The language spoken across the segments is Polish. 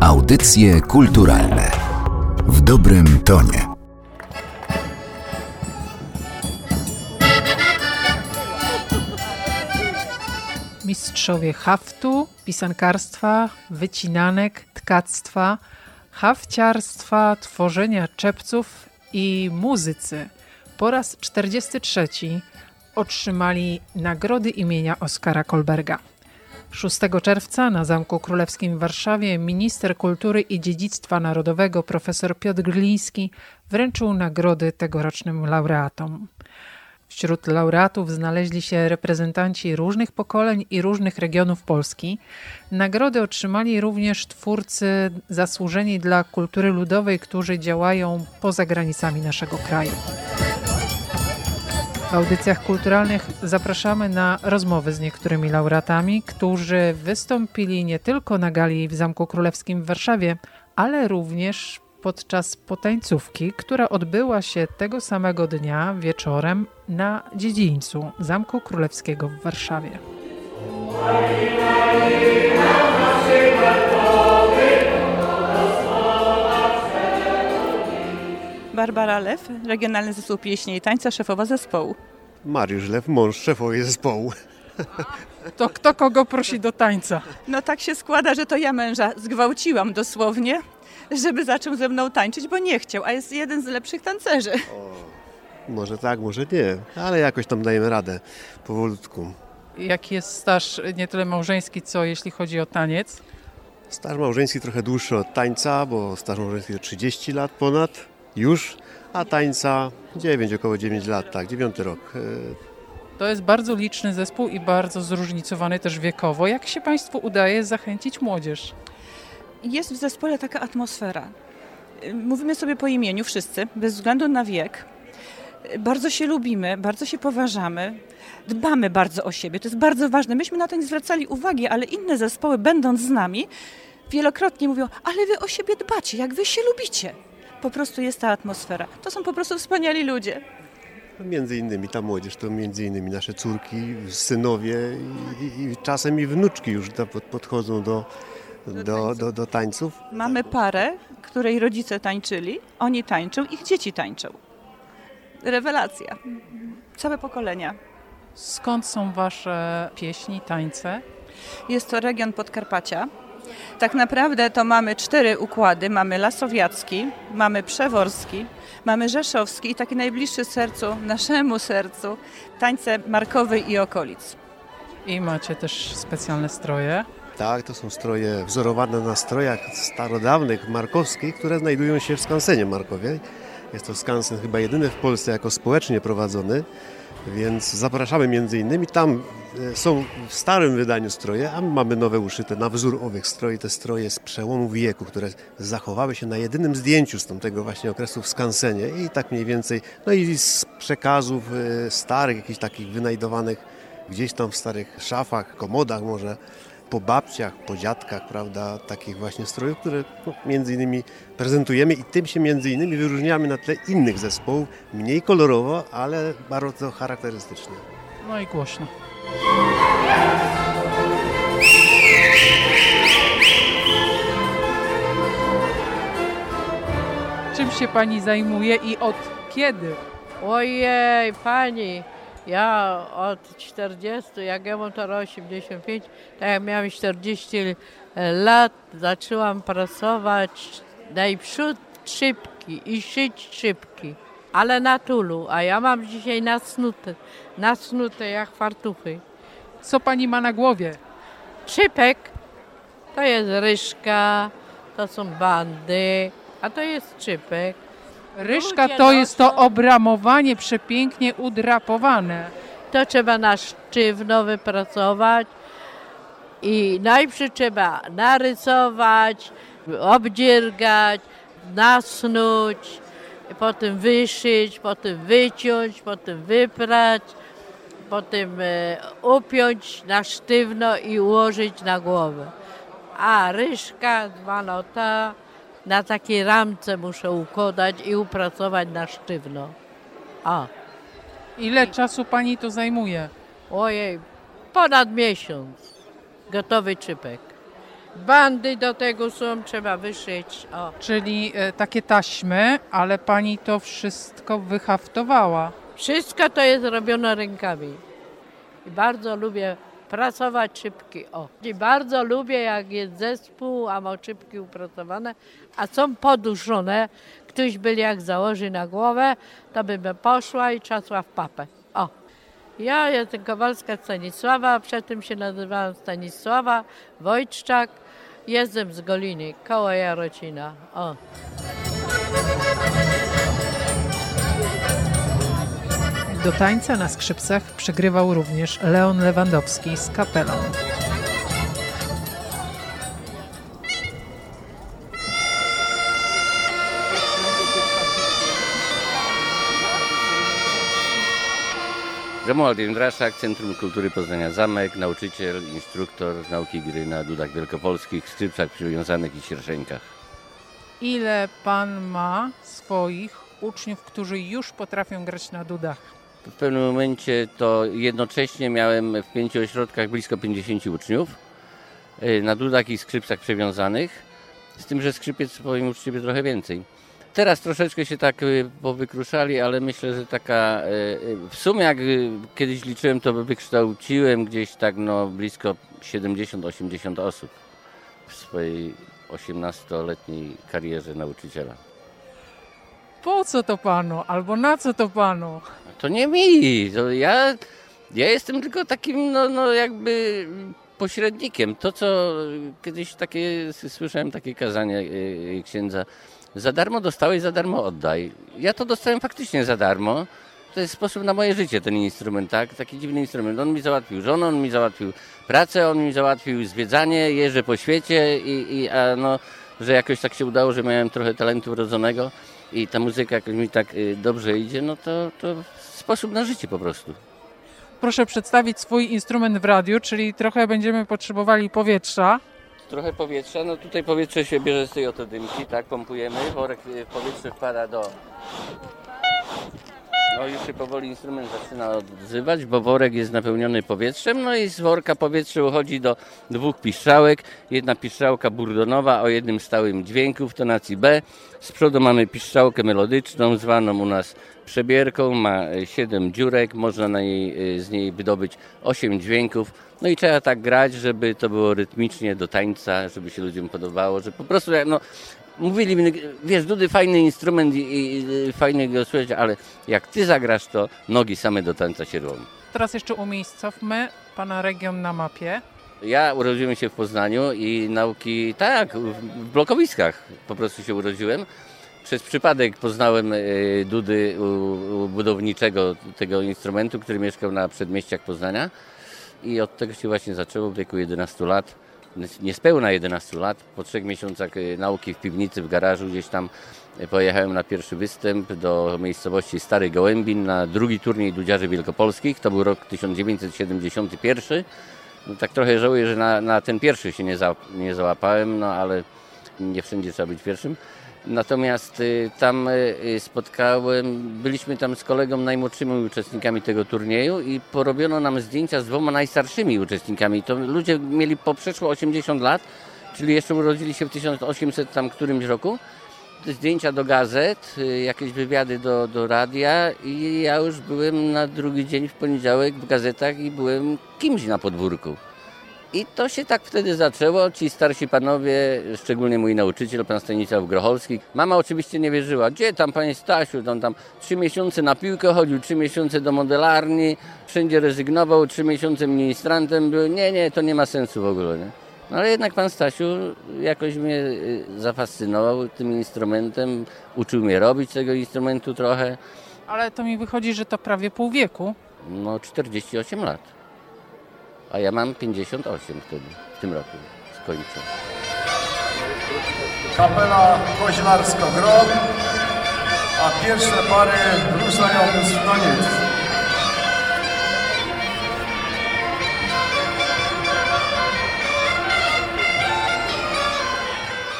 Audycje kulturalne w dobrym tonie. Mistrzowie haftu, pisankarstwa, wycinanek, tkactwa, hafciarstwa, tworzenia czepców i muzycy po raz 43 otrzymali nagrody imienia Oskara Kolberga. 6 czerwca na Zamku Królewskim w Warszawie minister kultury i dziedzictwa narodowego profesor Piotr Gliński wręczył nagrody tegorocznym laureatom. Wśród laureatów znaleźli się reprezentanci różnych pokoleń i różnych regionów Polski. Nagrody otrzymali również twórcy zasłużeni dla kultury ludowej, którzy działają poza granicami naszego kraju. W audycjach kulturalnych zapraszamy na rozmowy z niektórymi laureatami, którzy wystąpili nie tylko na gali w Zamku Królewskim w Warszawie, ale również podczas potańcówki, która odbyła się tego samego dnia wieczorem na dziedzińcu Zamku Królewskiego w Warszawie. Barbara Lew, Regionalny Zespół Pieśni i Tańca, szefowa zespołu. Mariusz Lew, mąż szefowej zespołu. To kto kogo prosi do tańca? No tak się składa, że to ja męża zgwałciłam dosłownie, żeby zaczął ze mną tańczyć, bo nie chciał, a jest jeden z lepszych tancerzy. Może tak, może nie, ale jakoś tam dajemy radę powolutku. Jaki jest staż nie tyle małżeński, co jeśli chodzi o taniec? Staż małżeński trochę dłuższy od tańca, bo staż małżeński to 30 lat ponad już, a tańca 9, około 9 lat, tak, 9 rok. E, To jest bardzo liczny zespół i bardzo zróżnicowany też wiekowo. Jak się Państwu udaje zachęcić młodzież? Jest w zespole taka atmosfera. Mówimy sobie po imieniu wszyscy, bez względu na wiek. Bardzo się lubimy, bardzo się poważamy, dbamy bardzo o siebie. To jest bardzo ważne. Myśmy na to nie zwracali uwagi, ale inne zespoły, będąc z nami, wielokrotnie mówią, ale wy o siebie dbacie, jak wy się lubicie. Po prostu jest ta atmosfera. To są po prostu wspaniali ludzie. Między innymi ta młodzież to między innymi nasze córki, synowie i, i, czasem i wnuczki już do- pod- podchodzą do, do, do, do tańców. Mamy parę, której rodzice tańczyli, oni tańczą, ich dzieci tańczą. Rewelacja. Całe pokolenia. Skąd są Wasze pieśni, tańce? Jest to region Podkarpacia. Tak naprawdę to mamy cztery układy. Mamy Lasowiacki, mamy Przeworski, mamy Rzeszowski i taki najbliższy sercu, naszemu sercu, tańce Markowej i okolic. I macie też specjalne stroje. Tak, to są stroje wzorowane na strojach starodawnych markowskich, które znajdują się w skansenie Markowie. Jest to skansen chyba jedyny w Polsce jako społecznie prowadzony, więc zapraszamy między innymi. Tam e, są w starym wydaniu stroje, a my mamy nowe uszyte na wzór owych stroi. Te stroje z przełomu wieku, które zachowały się na jedynym zdjęciu z tamtego właśnie okresu w skansenie i tak mniej więcej, no i z przekazów e, starych, jakichś takich wynajdowanych gdzieś tam w starych szafach, komodach może, po babciach, po dziadkach, prawda, takich właśnie strojów, które no, między innymi prezentujemy i tym się między innymi wyróżniamy na tle innych zespołów, mniej kolorowo, ale bardzo charakterystycznie. No i głośno. Czym się Pani zajmuje i od kiedy? Ojej, pani, ja od 40, jak ja mam teraz 85, tak jak miałam 40 lat, zaczęłam pracować najprzód szybki i szyć szybki, ale na tulu, a ja mam dzisiaj nasnute, nasnute jak fartuchy. Co Pani ma na głowie? Szypek to jest ryżka, to są bandy, a to jest szypek. Ryżka to jest to obramowanie przepięknie udrapowane. To trzeba na sztywno wypracować i najpierw trzeba narysować, obdziergać, nasnuć, potem wyszyć, potem wyciąć, potem wyprać, potem e, upiąć na sztywno i ułożyć na głowę. A ryżka, zwana ta, na takiej ramce muszę układać i upracować na sztywno. O. Ile czasu Pani to zajmuje? Ojej, ponad miesiąc. Gotowy czypek. Bandy do tego są, trzeba wyszyć. O. Czyli e, takie taśmy, ale pani to wszystko wyhaftowała. Wszystko to jest robione rękami. I bardzo lubię pracować szybki. O. I bardzo lubię, jak jest zespół, a ma szybki upracowane, a są poduszone. Ktoś by jak założy na głowę, to bym poszła i trzasła w papę. O. Ja jestem Kowalska Stanisława, przedtem się nazywałam Stanisława Wojczczak. Jestem z Goliny, koło Jarocina. O. Do tańca na skrzypcach przygrywał również Leon Lewandowski z kapelą. Romuald Jędraszak, Centrum Kultury Poznania Zamek, nauczyciel, instruktor nauki gry na dudach wielkopolskich, skrzypcach przywiązanych i sierżeńkach. Ile pan ma swoich uczniów, którzy już potrafią grać na dudach? W pewnym momencie to jednocześnie miałem w pięciu ośrodkach blisko 50 uczniów y, na dudach i skrzypcach przywiązanych, z tym, że skrzypiec powiem uczciwie trochę więcej. Teraz troszeczkę się tak y, powykruszali, ale myślę, że taka y, w sumie jak kiedyś liczyłem, to wykształciłem gdzieś tak no blisko 70-80 osób w swojej 18-letniej karierze nauczyciela. Po co to panu? Albo na co to panu? To nie mi. To ja, ja jestem tylko takim, no, no jakby pośrednikiem. To, co kiedyś takie, słyszałem takie kazanie yy, księdza, za darmo dostałeś, za darmo oddaj. Ja to dostałem faktycznie za darmo. To jest sposób na moje życie, ten instrument, tak? Taki dziwny instrument. On mi załatwił żonę, on mi załatwił pracę, on mi załatwił zwiedzanie, jeżdżę po świecie i, i a no, że jakoś tak się udało, że miałem trochę talentu wrodzonego i ta muzyka jakoś mi tak y, dobrze idzie, no to, to sposób na życie po prostu. Proszę przedstawić swój instrument w radiu, czyli trochę będziemy potrzebowali powietrza. Trochę powietrza, no tutaj powietrze się bierze z tej oto dymki, tak, pompujemy, worek y, powietrze wpada do... No już się powoli instrument zaczyna odzywać, bo worek jest napełniony powietrzem, no i z worka powietrze uchodzi do dwóch piszczałek. Jedna piszczałka burdonowa o jednym stałym dźwięku w tonacji B. Z przodu mamy piszczałkę melodyczną, zwaną u nas przebierką, ma 7 dziurek, można na niej, z niej wydobyć 8 dźwięków. No i trzeba tak grać, żeby to było rytmicznie do tańca, żeby się ludziom podobało, że po prostu no, mówili mi, wiesz, Dudy, fajny instrument i, i, i fajnie go słyszeć, ale jak ty zagrasz, to nogi same do tańca się rwą. Teraz jeszcze umiejscowmy pana region na mapie. Ja urodziłem się w Poznaniu i nauki, tak, w blokowiskach po prostu się urodziłem. Przez przypadek poznałem y, Dudy u, budowniczego tego instrumentu, który mieszkał na przedmieściach Poznania i od tego się właśnie zaczęło w wieku 11 lat niespełna 11 lat. Po trzech miesiącach y, nauki w piwnicy, w garażu gdzieś tam y, pojechałem na pierwszy występ do miejscowości Stary Gołębin na drugi turniej Dudziarzy Wielkopolskich. To był rok 1971. No, tak trochę żałuję, że na, na ten pierwszy się nie, za, nie załapałem, no ale nie wszędzie trzeba być pierwszym. Natomiast y, tam y, spotkałem, byliśmy tam z kolegą najmłodszymi uczestnikami tego turnieju i porobiono nam zdjęcia z dwoma najstarszymi uczestnikami. To ludzie mieli po przeszło 80 lat, czyli jeszcze urodzili się w 1800 tam którymś roku. Zdjęcia do gazet, y, jakieś wywiady do, do radia i ja już byłem na drugi dzień w poniedziałek w gazetach i byłem kimś na podwórku. I to się tak wtedy zaczęło. Ci starsi panowie, szczególnie mój nauczyciel, pan Stanisław Grocholski. Mama oczywiście nie wierzyła. Gdzie tam, panie Stasiu? On tam trzy miesiące na piłkę chodził, trzy miesiące do modelarni, wszędzie rezygnował, trzy miesiące ministrantem był. Nie, nie, to nie ma sensu w ogóle. Nie? No ale jednak pan Stasiu jakoś mnie y, zafascynował tym instrumentem, uczył mnie robić tego instrumentu trochę. Ale to mi wychodzi, że to prawie pół wieku. No 48 lat a ja mam 58 wtedy, w tym roku skończę. Kapela Koźlarsko-Gron, a pierwsze pary ruszają już w.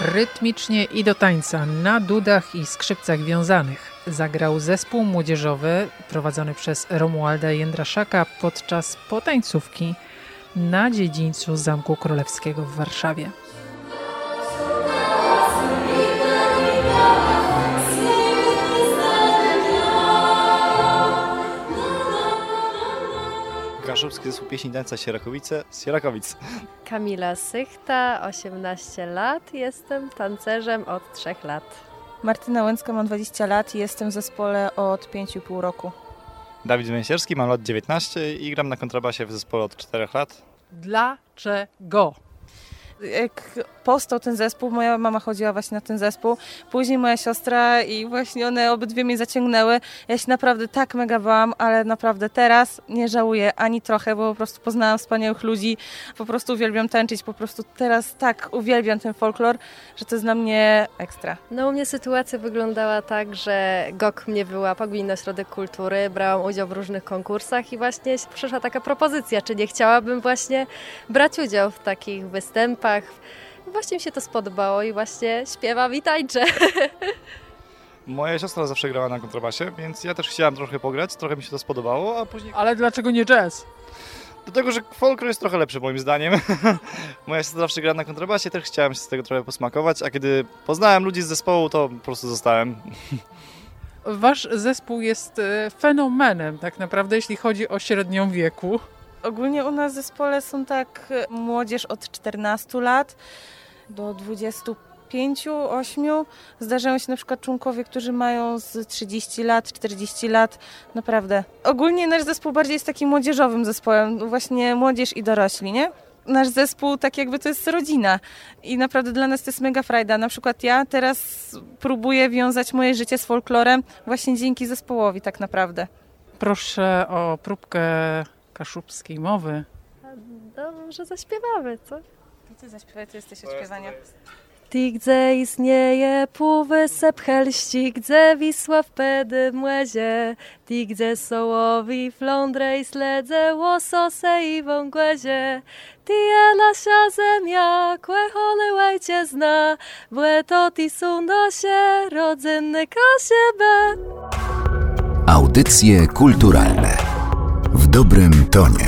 Rytmicznie i do tańca, na dudach i skrzypcach wiązanych zagrał zespół młodzieżowy prowadzony przez Romualda Jędraszaka podczas potańcówki na dziedzińcu Zamku Królewskiego w Warszawie. Kaszubski zespół pieśni tańca Sierakowice z Sierakowic. Kamila Sychta, 18 lat, jestem tancerzem od 3 lat. Martyna Łęcka, mam 20 lat i jestem w zespole od 5,5 roku. Dawid Węsierski, mam lat 19 i gram na kontrabasie w zespole od 4 lat. Dlaczego? Jak powstał ten zespół, moja mama chodziła właśnie na ten zespół, później moja siostra i właśnie one obydwie mnie zaciągnęły. Ja się naprawdę tak mega bałam, ale naprawdę teraz nie żałuję ani trochę, bo po prostu poznałam wspaniałych ludzi, po prostu uwielbiam tańczyć, po prostu teraz tak uwielbiam ten folklor, że to jest dla mnie ekstra. No u mnie sytuacja wyglądała tak, że GOK mnie wyłapał, Gminny Ośrodek Kultury, brałam udział w różnych konkursach i właśnie przyszła taka propozycja, czy nie chciałabym właśnie brać udział w takich występach. Właśnie mi się to spodobało i właśnie śpiewam i tańczę. Moja siostra zawsze grała na kontrabasie, więc ja też chciałam trochę pograć, trochę mi się to spodobało, a później... Ale dlaczego nie jazz? Do tego, że folklor jest trochę lepszy moim zdaniem. Moja siostra zawsze gra na kontrabasie, też chciałem się z tego trochę posmakować, a kiedy poznałem ludzi z zespołu, to po prostu zostałem. Wasz zespół jest e, fenomenem tak naprawdę, jeśli chodzi o średnią wieku. Ogólnie u nas w zespole są tak e, młodzież od 14 lat do 25, 8. Zdarzają się na przykład członkowie, którzy mają z 30 lat, 40 lat. Naprawdę. Ogólnie nasz zespół bardziej jest takim młodzieżowym zespołem. Właśnie młodzież i dorośli, nie? Nasz zespół tak jakby to jest rodzina i naprawdę dla nas to jest mega frajda. Na przykład ja teraz próbuję wiązać moje życie z folklorem właśnie dzięki zespołowi tak naprawdę. Proszę o próbkę kaszubskiej mowy. No może zaśpiewamy, co? Ty zaśpiewaj, ty jesteś od śpiewania. Ty gdzie istnieje półwysep Helści, gdzie Wisła w pedy młezie, ty gdzie sołowi flądre i sledze, łosose i wągłezie, ty je nasza zemia, kłechone łajcie zna, błe to ty są dosie, rodzinny kasiebę. Audycje kulturalne w dobrym tonie.